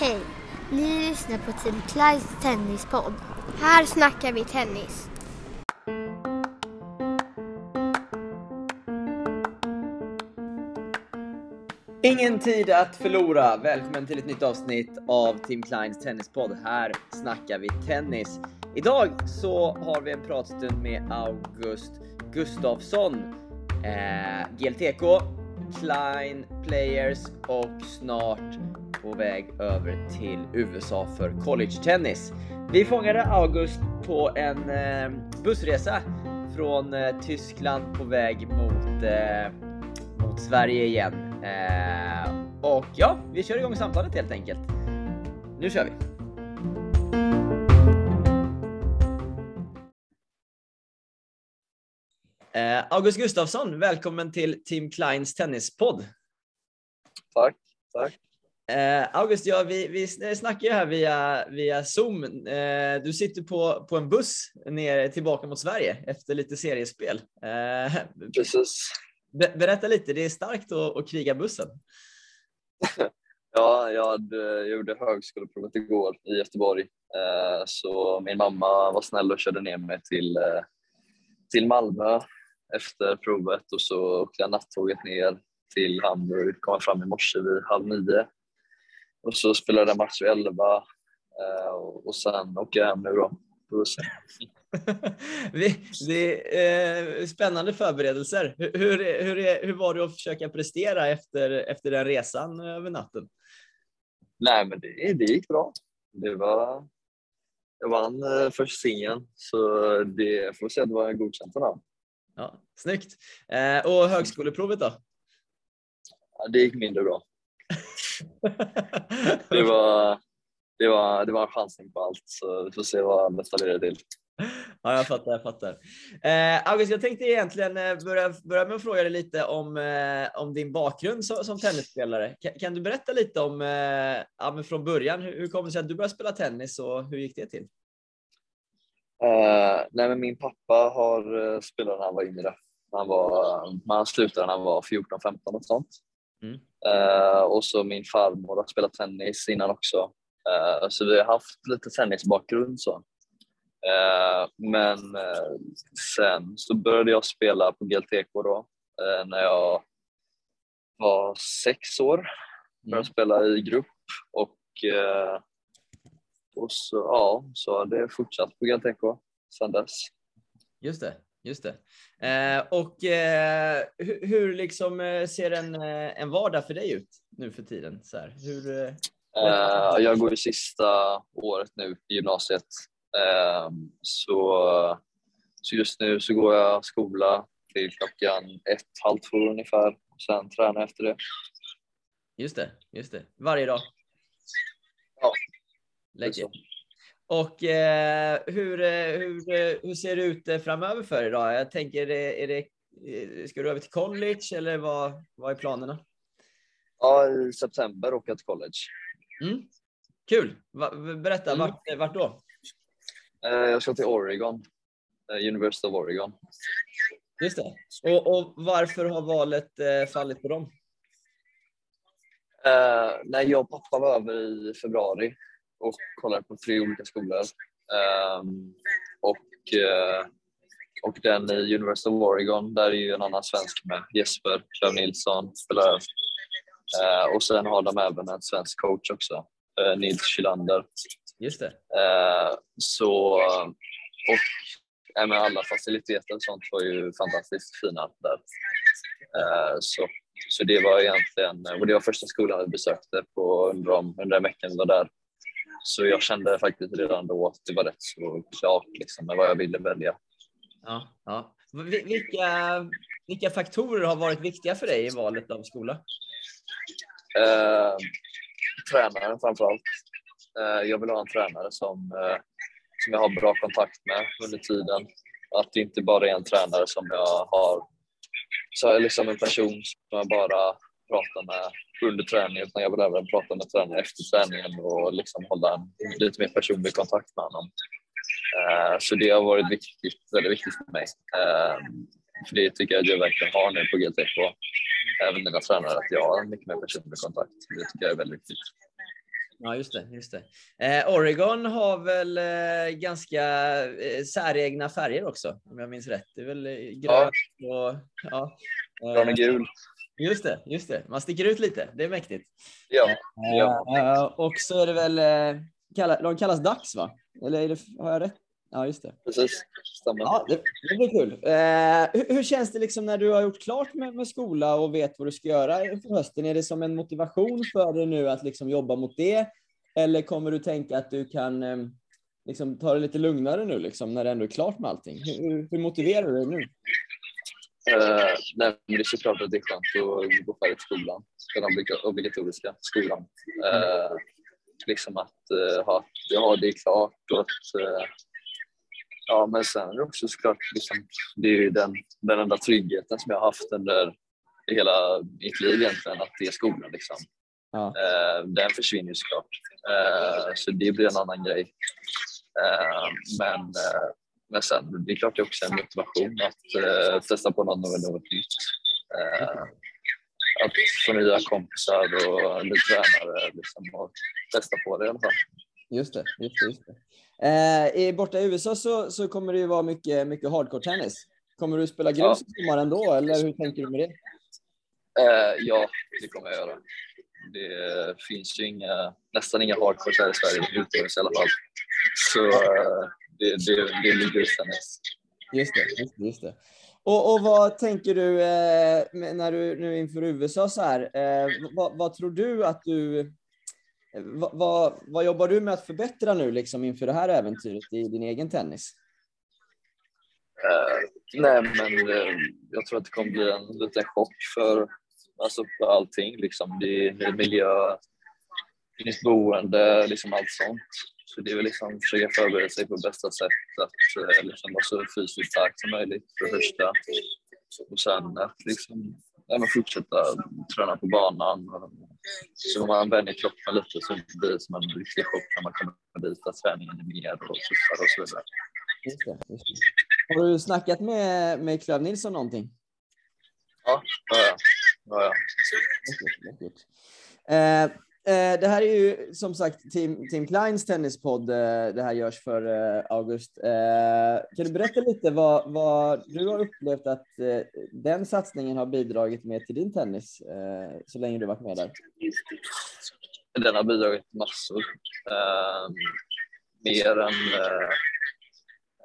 Hej! Ni lyssnar på Team Clydes tennispodd. Här snackar vi tennis. Ingen tid att förlora! Välkommen till ett nytt avsnitt av Team Kleins tennispodd. Här snackar vi tennis. Idag så har vi en pratstund med August Gustafsson, eh, GLTK, Klein Players och snart på väg över till USA för college tennis. Vi fångade August på en eh, bussresa från eh, Tyskland på väg mot, eh, mot Sverige igen. Eh, och ja, vi kör igång samtalet helt enkelt. Nu kör vi! Eh, August Gustafsson, välkommen till Team Kleins tennispodd. Tack, tack. Eh, August, ja, vi, vi snackar ju här via, via Zoom. Eh, du sitter på, på en buss ner tillbaka mot Sverige efter lite seriespel. Eh, Precis. be, berätta lite, det är starkt att, att kriga bussen. ja, jag, hade, jag gjorde högskoleprovet igår i Göteborg. Eh, så min mamma var snäll och körde ner mig till, eh, till Malmö efter provet och så åkte jag nattåget ner till Hamburg, kom fram i morse vid halv nio. Och så spelade jag match vid elva eh, och sen åker jag hem nu då på bussen. det är eh, spännande förberedelser. Hur, hur, hur, är, hur var det att försöka prestera efter, efter den resan över natten? Nej, men det, det gick bra. Det var, jag vann eh, första singeln, så det får säga att det var godkänt för namn. Ja, snyggt. Och högskoleprovet då? Ja, det gick mindre bra. Det, var, det, var, det var en chansning på allt, så vi får se vad nästa leder till. Ja, jag fattar. Jag fattar. Eh, August, jag tänkte egentligen eh, börja, börja med att fråga dig lite om, eh, om din bakgrund som, som tennisspelare. Kan, kan, du berätta lite om, eh, ja, från början, hur, hur kom det sig att du började spela tennis och hur gick det till? Uh, nej, men min pappa har uh, spelat när han var yngre. Han, var, han slutade när han var 14-15 och sånt. Mm. Uh, och så min farmor har spelat tennis innan också. så vi har haft lite tennisbakgrund så. men sen så började jag spela på GLTK då när jag var sex år. Började mm. spela i grupp och och så, ja, så har det fortsatt på GLTK sedan dess. Just det, just det. Eh, och eh, hur, hur, liksom eh, ser en, en vardag för dig ut nu för tiden? Så här, hur, jag går i sista året nu i gymnasiet. så, så just nu så går jag skola till klockan ett, halv två ungefär. Sen tränar jag efter det. Just det, just det. Varje dag? Ja, Lägger. Och eh, hur, eh, hur, eh, hur ser det ut eh, framöver för? Då? Jag tänker, är det, ska du över till college eller vad, vad är planerna? Ja, i september åker jag till college. Mm. Kul! Berätta, mm. vart, vart då? Jag ska till Oregon, University of Oregon. Just det. Och, och varför har valet fallit på dem? Uh, nej, jag och pappa var över i februari och kollade på tre olika skolor. Um, och, uh, och den i University of Oregon, där är ju en annan svensk med, Jesper Löv Nilsson spelar uh, Och sen har de även en svensk coach också, uh, Nils Kylander. Just det. så, och med alla faciliteter och sånt var ju fantastiskt fina där. så, så det var egentligen, och det var första skolan vi besökte på under, de, under den veckan vi var där. Så jag kände faktiskt redan då att det var rätt så klart liksom, med vad jag ville välja. Ja, ja. Vilka, vilka faktorer har varit viktiga för dig i valet av skola? Eh, tränaren framför allt. Eh, jag vill ha en tränare som, eh, som jag har bra kontakt med under tiden. Att det inte bara är en tränare som jag har, så liksom en person som jag bara pratar med under träningen utan jag vill även prata med tränaren efter träningen och liksom hålla en lite mer personlig kontakt med honom. Uh, så det har varit viktigt, väldigt viktigt för mig. Uh, för det tycker jag att jag verkligen har nu på GTK. Även mina tränare, att jag har mycket mer personlig kontakt. Det tycker jag är väldigt viktigt. Ja, just det. Just det. Eh, Oregon har väl eh, ganska eh, säregna färger också, om jag minns rätt. Det är väl eh, grönt och... Ja. Grön och gul. Just det, just det. Man sticker ut lite. Det är mäktigt. Ja, ja. Eh, och så är det väl... Eh, de kallas Dax, va? Eller det, har jag rätt? Ja, just det. precis. Stämmer. Ja, det, det blir kul. Eh, hur, hur känns det liksom när du har gjort klart med, med skola och vet vad du ska göra för hösten? Är det som en motivation för dig nu att liksom jobba mot det? Eller kommer du tänka att du kan eh, liksom ta det lite lugnare nu liksom, när det ändå är klart med allting? Hur, hur motiverar du dig nu? Eh, nej, men det är såklart att det är skönt att gå färdigt skolan, den obliga- obligatoriska skolan. Eh, liksom att eh, ha, ja, det är klart och att eh, Ja, men sen är det också såklart, liksom, det är ju den, den enda tryggheten som jag har haft under hela mitt liv egentligen, att det är skolan. Liksom. Ja. Eh, den försvinner ju såklart. Eh, så det blir en annan grej. Eh, men, men sen, det är klart det är också en motivation att eh, testa på något, något nytt. Eh, att få nya kompisar och lite tränare liksom, och testa på det i alla fall. Just det. Just det, just det. Eh, i, borta i USA så, så kommer det ju vara mycket, mycket hardcore tennis. Kommer du spela grus Ja. i sommar ändå, eller hur tänker du med det? Eh, ja, det kommer jag göra. Det finns ju inga, nästan inga hardcore här i Sverige, utomhus i alla fall. Så eh, det, det, det blir grustennis. Just det, just det, just det. Och, och vad tänker du eh, när du nu inför USA så här? Eh, vad, vad tror du att du? Vad, vad, vad jobbar du med att förbättra nu liksom inför det här äventyret i din egen tennis? Eh, nej, men eh, jag tror att det kommer bli en liten chock för, alltså för allting. Liksom. Det är är miljö, nytt boende, liksom allt sånt. Så det är väl liksom försöka förbereda sig på bästa sätt att eh, liksom vara så fysiskt stark som möjligt för det första. Och sen att liksom, ja, fortsätta träna på banan. Så man vänjer kroppen lite så blir det som en riktig chock när man kommer dit att träningen är mer och tuffare och så vidare. Just det, just det. Har du snackat med, med Klöv Nilsson någonting? Ja, ja, ja. ja, ja. Läckert, läckert. Eh, eh, det här är ju som sagt Team, Team Kleins tennispodd. Eh, det här görs för eh, August. Eh, kan du berätta lite vad, vad du har upplevt att eh, den satsningen har bidragit med till din tennis eh, så länge du varit med där? Den har bidragit massor. Eh, mer än eh,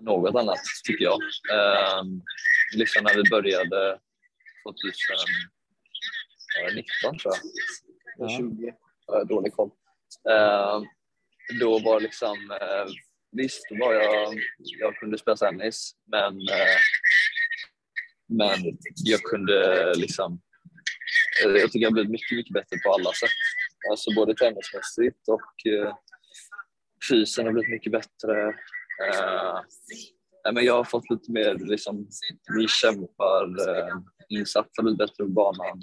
något annat, tycker jag. Eh, liksom när vi började 2019, tror jag. Ja. 20, Eh, då ni dålig koll. Eh, då var liksom, eh, visst var jag, jag kunde spela tennis, men, eh, men jag kunde liksom, eh, jag tycker jag har blivit mycket, mycket bättre på alla sätt. Alltså både tennismässigt och eh, fysen har blivit mycket bättre. Eh, men jag har fått lite mer liksom, vi kämpar, eh, insats har blivit bättre på banan.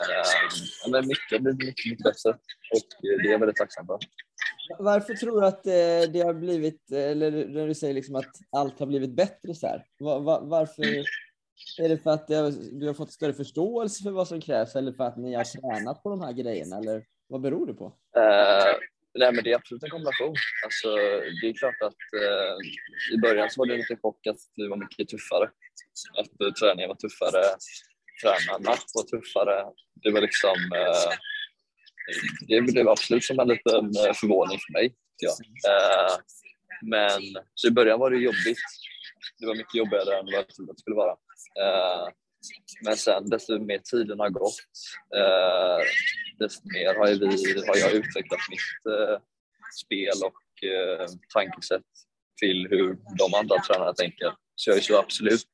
Eh, men mycket mycket, mycket bättre och eh, det är jag väldigt tacksam för. Varför tror du att eh, det har blivit, eller när du säger liksom att allt har blivit bättre så här? Va, va, varför? Är det för att du har fått större förståelse för vad som krävs eller för att ni har tränat på de här grejerna? Eller vad beror det på? Eh, nej, men det är absolut en kombination. Alltså, det är klart att eh, i början så var det lite chock att det var mycket tuffare. Att eh, träningen var tuffare, tränarna var tuffare. Det var liksom eh, det blev absolut som en liten eh, förvåning för mig. Ja. Eh, men så i början var det jobbigt. Det var mycket jobbigare än vad jag trodde att det skulle vara. Eh, men sen desto mer tiden har gått, eh, desto mer har, vi, har jag utvecklat mitt eh, spel och tankesätt till hur de andra tränarna tänker. Så jag är så absolut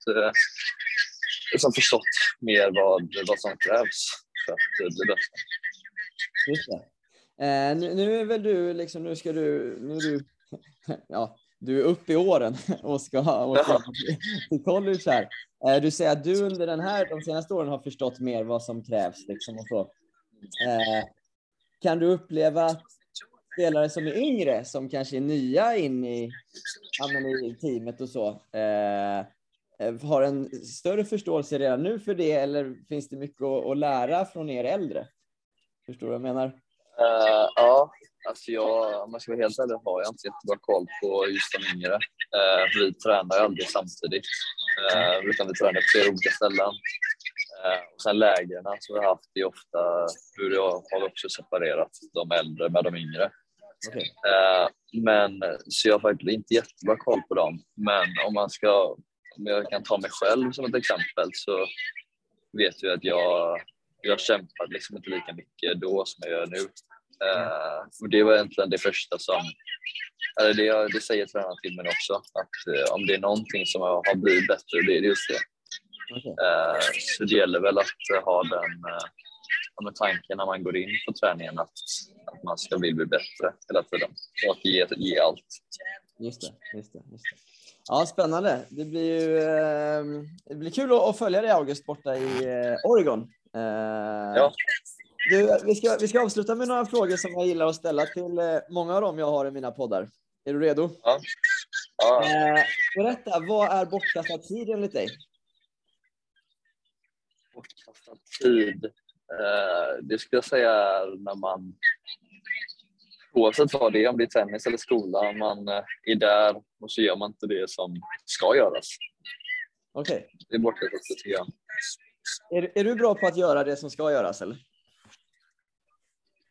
liksom förstått mer vad, vad som krävs för att eh, bli bättre. Just. Eh, nu, nu är väl du liksom, nu ska du, nu är du, ja, du är uppe i åren och ska åka Ja. till- college här. Eh, du säger att du under den här, de senaste åren har förstått mer vad som krävs liksom och så. Eh, kan du uppleva att spelare som är yngre, som kanske är nya in i, i teamet och så, eh, har en större förståelse redan nu för det eller finns det mycket att, lära från er äldre? Förstår du vad jag menar? Eh, ja, så jag, om man ska vara helt ärlig har jag inte jättebra koll på just de yngre. Eh, vi tränar ju aldrig samtidigt, eh, utan vi tränar på flera olika ställen. Eh, och sen lägren som vi har haft är ofta hur jag har också separerat de äldre med de yngre. Okej. Eh, men så jag har faktiskt inte jättebra koll på dem. Men om man ska, om jag kan ta mig själv som ett exempel så vet jag att jag, jag kämpade liksom inte lika mycket då som jag gör nu. Eh, och det var egentligen det första som, eller det, det säger tränaren till mig också, att eh, om det är någonting som har blivit bättre, det är just det. Eh, så det gäller väl att ha den men tanken när man går in på träningen att, att man ska bli bättre hela tiden och att ge, ge allt. Just det, just det, just det. Ja, spännande. Det blir ju eh, det blir kul att, följa dig August borta i eh, Oregon. Eh, Ja. Du, vi, ska, vi ska avsluta med några frågor som jag gillar att ställa till eh, många av dem jag har i mina poddar. Är du redo? Ja. Ja, berätta, vad är bortkastad tid enligt dig? bortkastad tid. Det skulle jag säga är när man, oavsett vad det är, om det är tennis eller skola, man eh, är där och så gör man inte det som ska göras. Okej. Det är bortkastad tid tycker jag. Är, är du bra på att göra det som ska göras eller?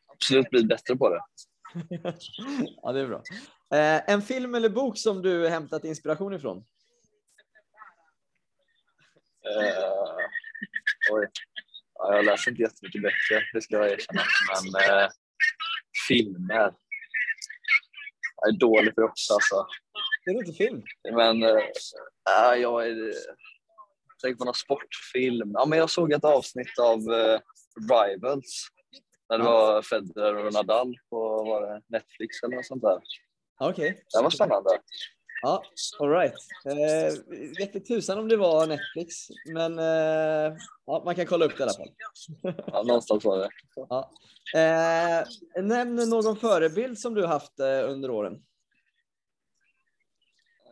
Absolut bli bättre på det. ja, det är bra. Eh, en film eller bok som du hämtat inspiration ifrån? Eh, oj. Ja, jag läser inte jättemycket böcker, det ska jag erkänna. Men eh, filmer. Jag är dålig för också alltså. Är det inte film? Men eh, äh, jag är... Tänk på någon sportfilm. Ja, men jag såg ett avsnitt av eh, Rivals. När det var Federer och Nadal på var det Netflix eller något sånt där. Okej. Det var spännande. Ja, all right. Eh, vet inte tusan om det var Netflix, men eh, ja, man kan kolla upp det i alla fall. Ja, någonstans var det. Ja. Eh, nämn någon förebild som du haft eh, under åren.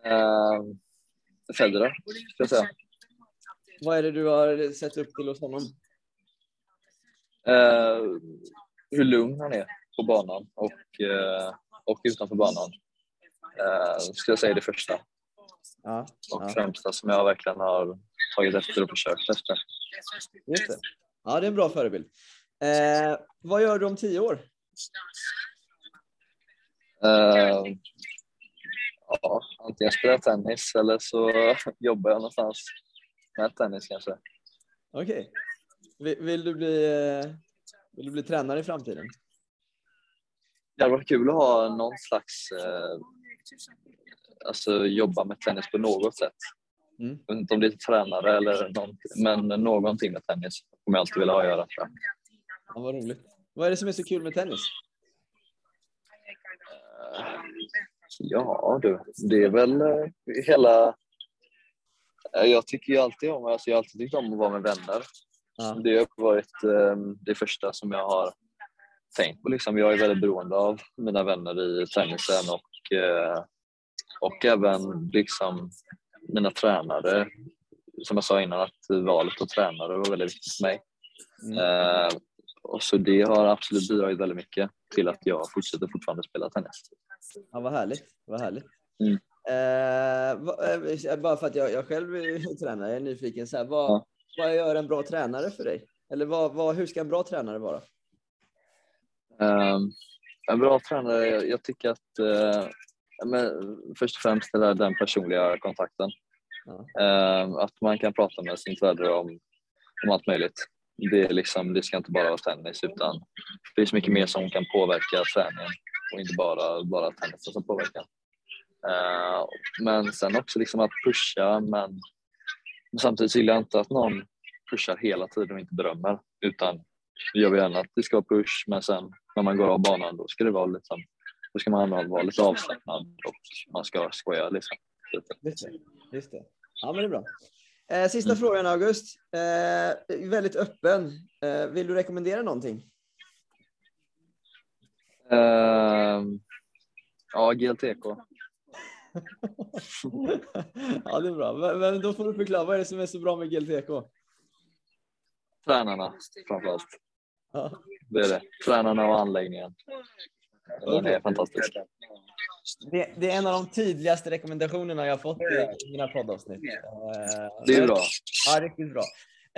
Eh, Federer, ska jag säga. Vad är det du har sett upp till hos honom? Eh, hur lugn han är på banan och, eh, och utanför banan. Eh, ska jag säga det första Ja, och ja främsta som jag verkligen har tagit efter och försökt efter. just det. Ja, det är en bra förebild. Eh, vad gör du om tio år? Eh, ja, antingen spelar jag tennis eller så jobbar jag någonstans med tennis kanske. Okej. Vill, vill, du bli, eh, vill du bli tränare i framtiden? Det hade varit kul att ha någon slags, eh, alltså jobba med tennis på något sätt. Mm. Jag vet inte om det är tränare eller någonting, men någonting med tennis kommer jag alltid vilja ha att göra. Ja, vad roligt. Vad är det som är så kul med tennis? Eh, Ja du, det är väl eh, hela... eh, Jag tycker ju alltid om, alltså jag har alltid tyckt om att vara med vänner. Ja. Det har varit det första som jag har tänkt på. Liksom. Jag är väldigt beroende av mina vänner i tennisen och, eh, och även liksom mina tränare. Som jag sa innan, att valet av tränare var väldigt viktigt för mig. Mm. Eh, och så det har absolut bidragit väldigt mycket till att jag fortsätter fortfarande spela tennis. Ja, vad härligt. Vad härligt. Mm. Eh, eh, bara för att jag, jag själv är tränare, jag är nyfiken. Så här, vad, Ja. vad gör en bra tränare för dig? Eller vad, vad, hur ska en bra tränare vara? Um, en bra tränare, jag, tycker att eh, men, först och främst är det den personliga kontakten. Ja. Ehm, att man kan prata med sin tränare om, om allt möjligt. Det, är liksom, det ska inte bara vara tennis utan det finns mycket mer som kan påverka träningen och inte bara, bara tennisen som påverkar. Ehm, men sen också liksom att pusha men samtidigt vill jag inte att någon pushar hela tiden och inte berömmer utan jag vill gärna att det ska vara push men sen när man går av banan då ska det vara liksom, då ska man vara lite avslappnad och man ska skoja liksom. Just det. Just det. Ja, men det är bra. Eh, sista Mm. frågan, August. Eh, väldigt öppen. Eh, vill du rekommendera någonting? Ehm, ja, GLTK. ja, det är bra. Men, men då får du förklara, vad är det som är så bra med GLTK? Tränarna framförallt. Ja. Det är det. Tränarna och anläggningen. Den är fantastisk. Det, det, är en av de tydligaste rekommendationerna jag fått i mina poddavsnitt. Det är bra. Ja, riktigt bra.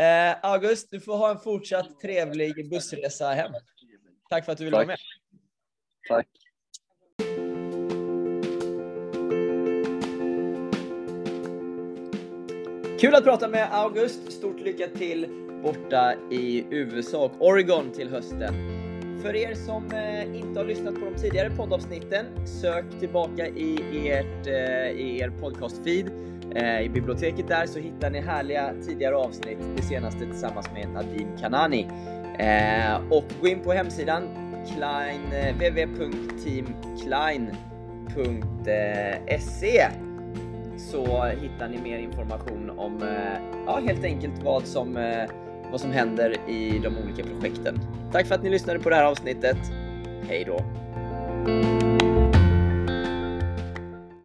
Eh, August, du får ha en fortsatt trevlig bussresa hem. Tack för att du ville vara med. Tack. Kul att prata med August. Stort lycka till borta i USA och Oregon till hösten. För er som eh, inte har lyssnat på de tidigare poddavsnitten, sök tillbaka i, ert, eh, i er podcastfeed. Eh, I biblioteket där så hittar ni härliga tidigare avsnitt, det senaste tillsammans med Nadim Kanani. och gå in på hemsidan Klein, www.teamklein.se så hittar ni mer information om ja, helt enkelt vad som, vad som händer i de olika projekten. Tack för att ni lyssnade på det här avsnittet. Hej då!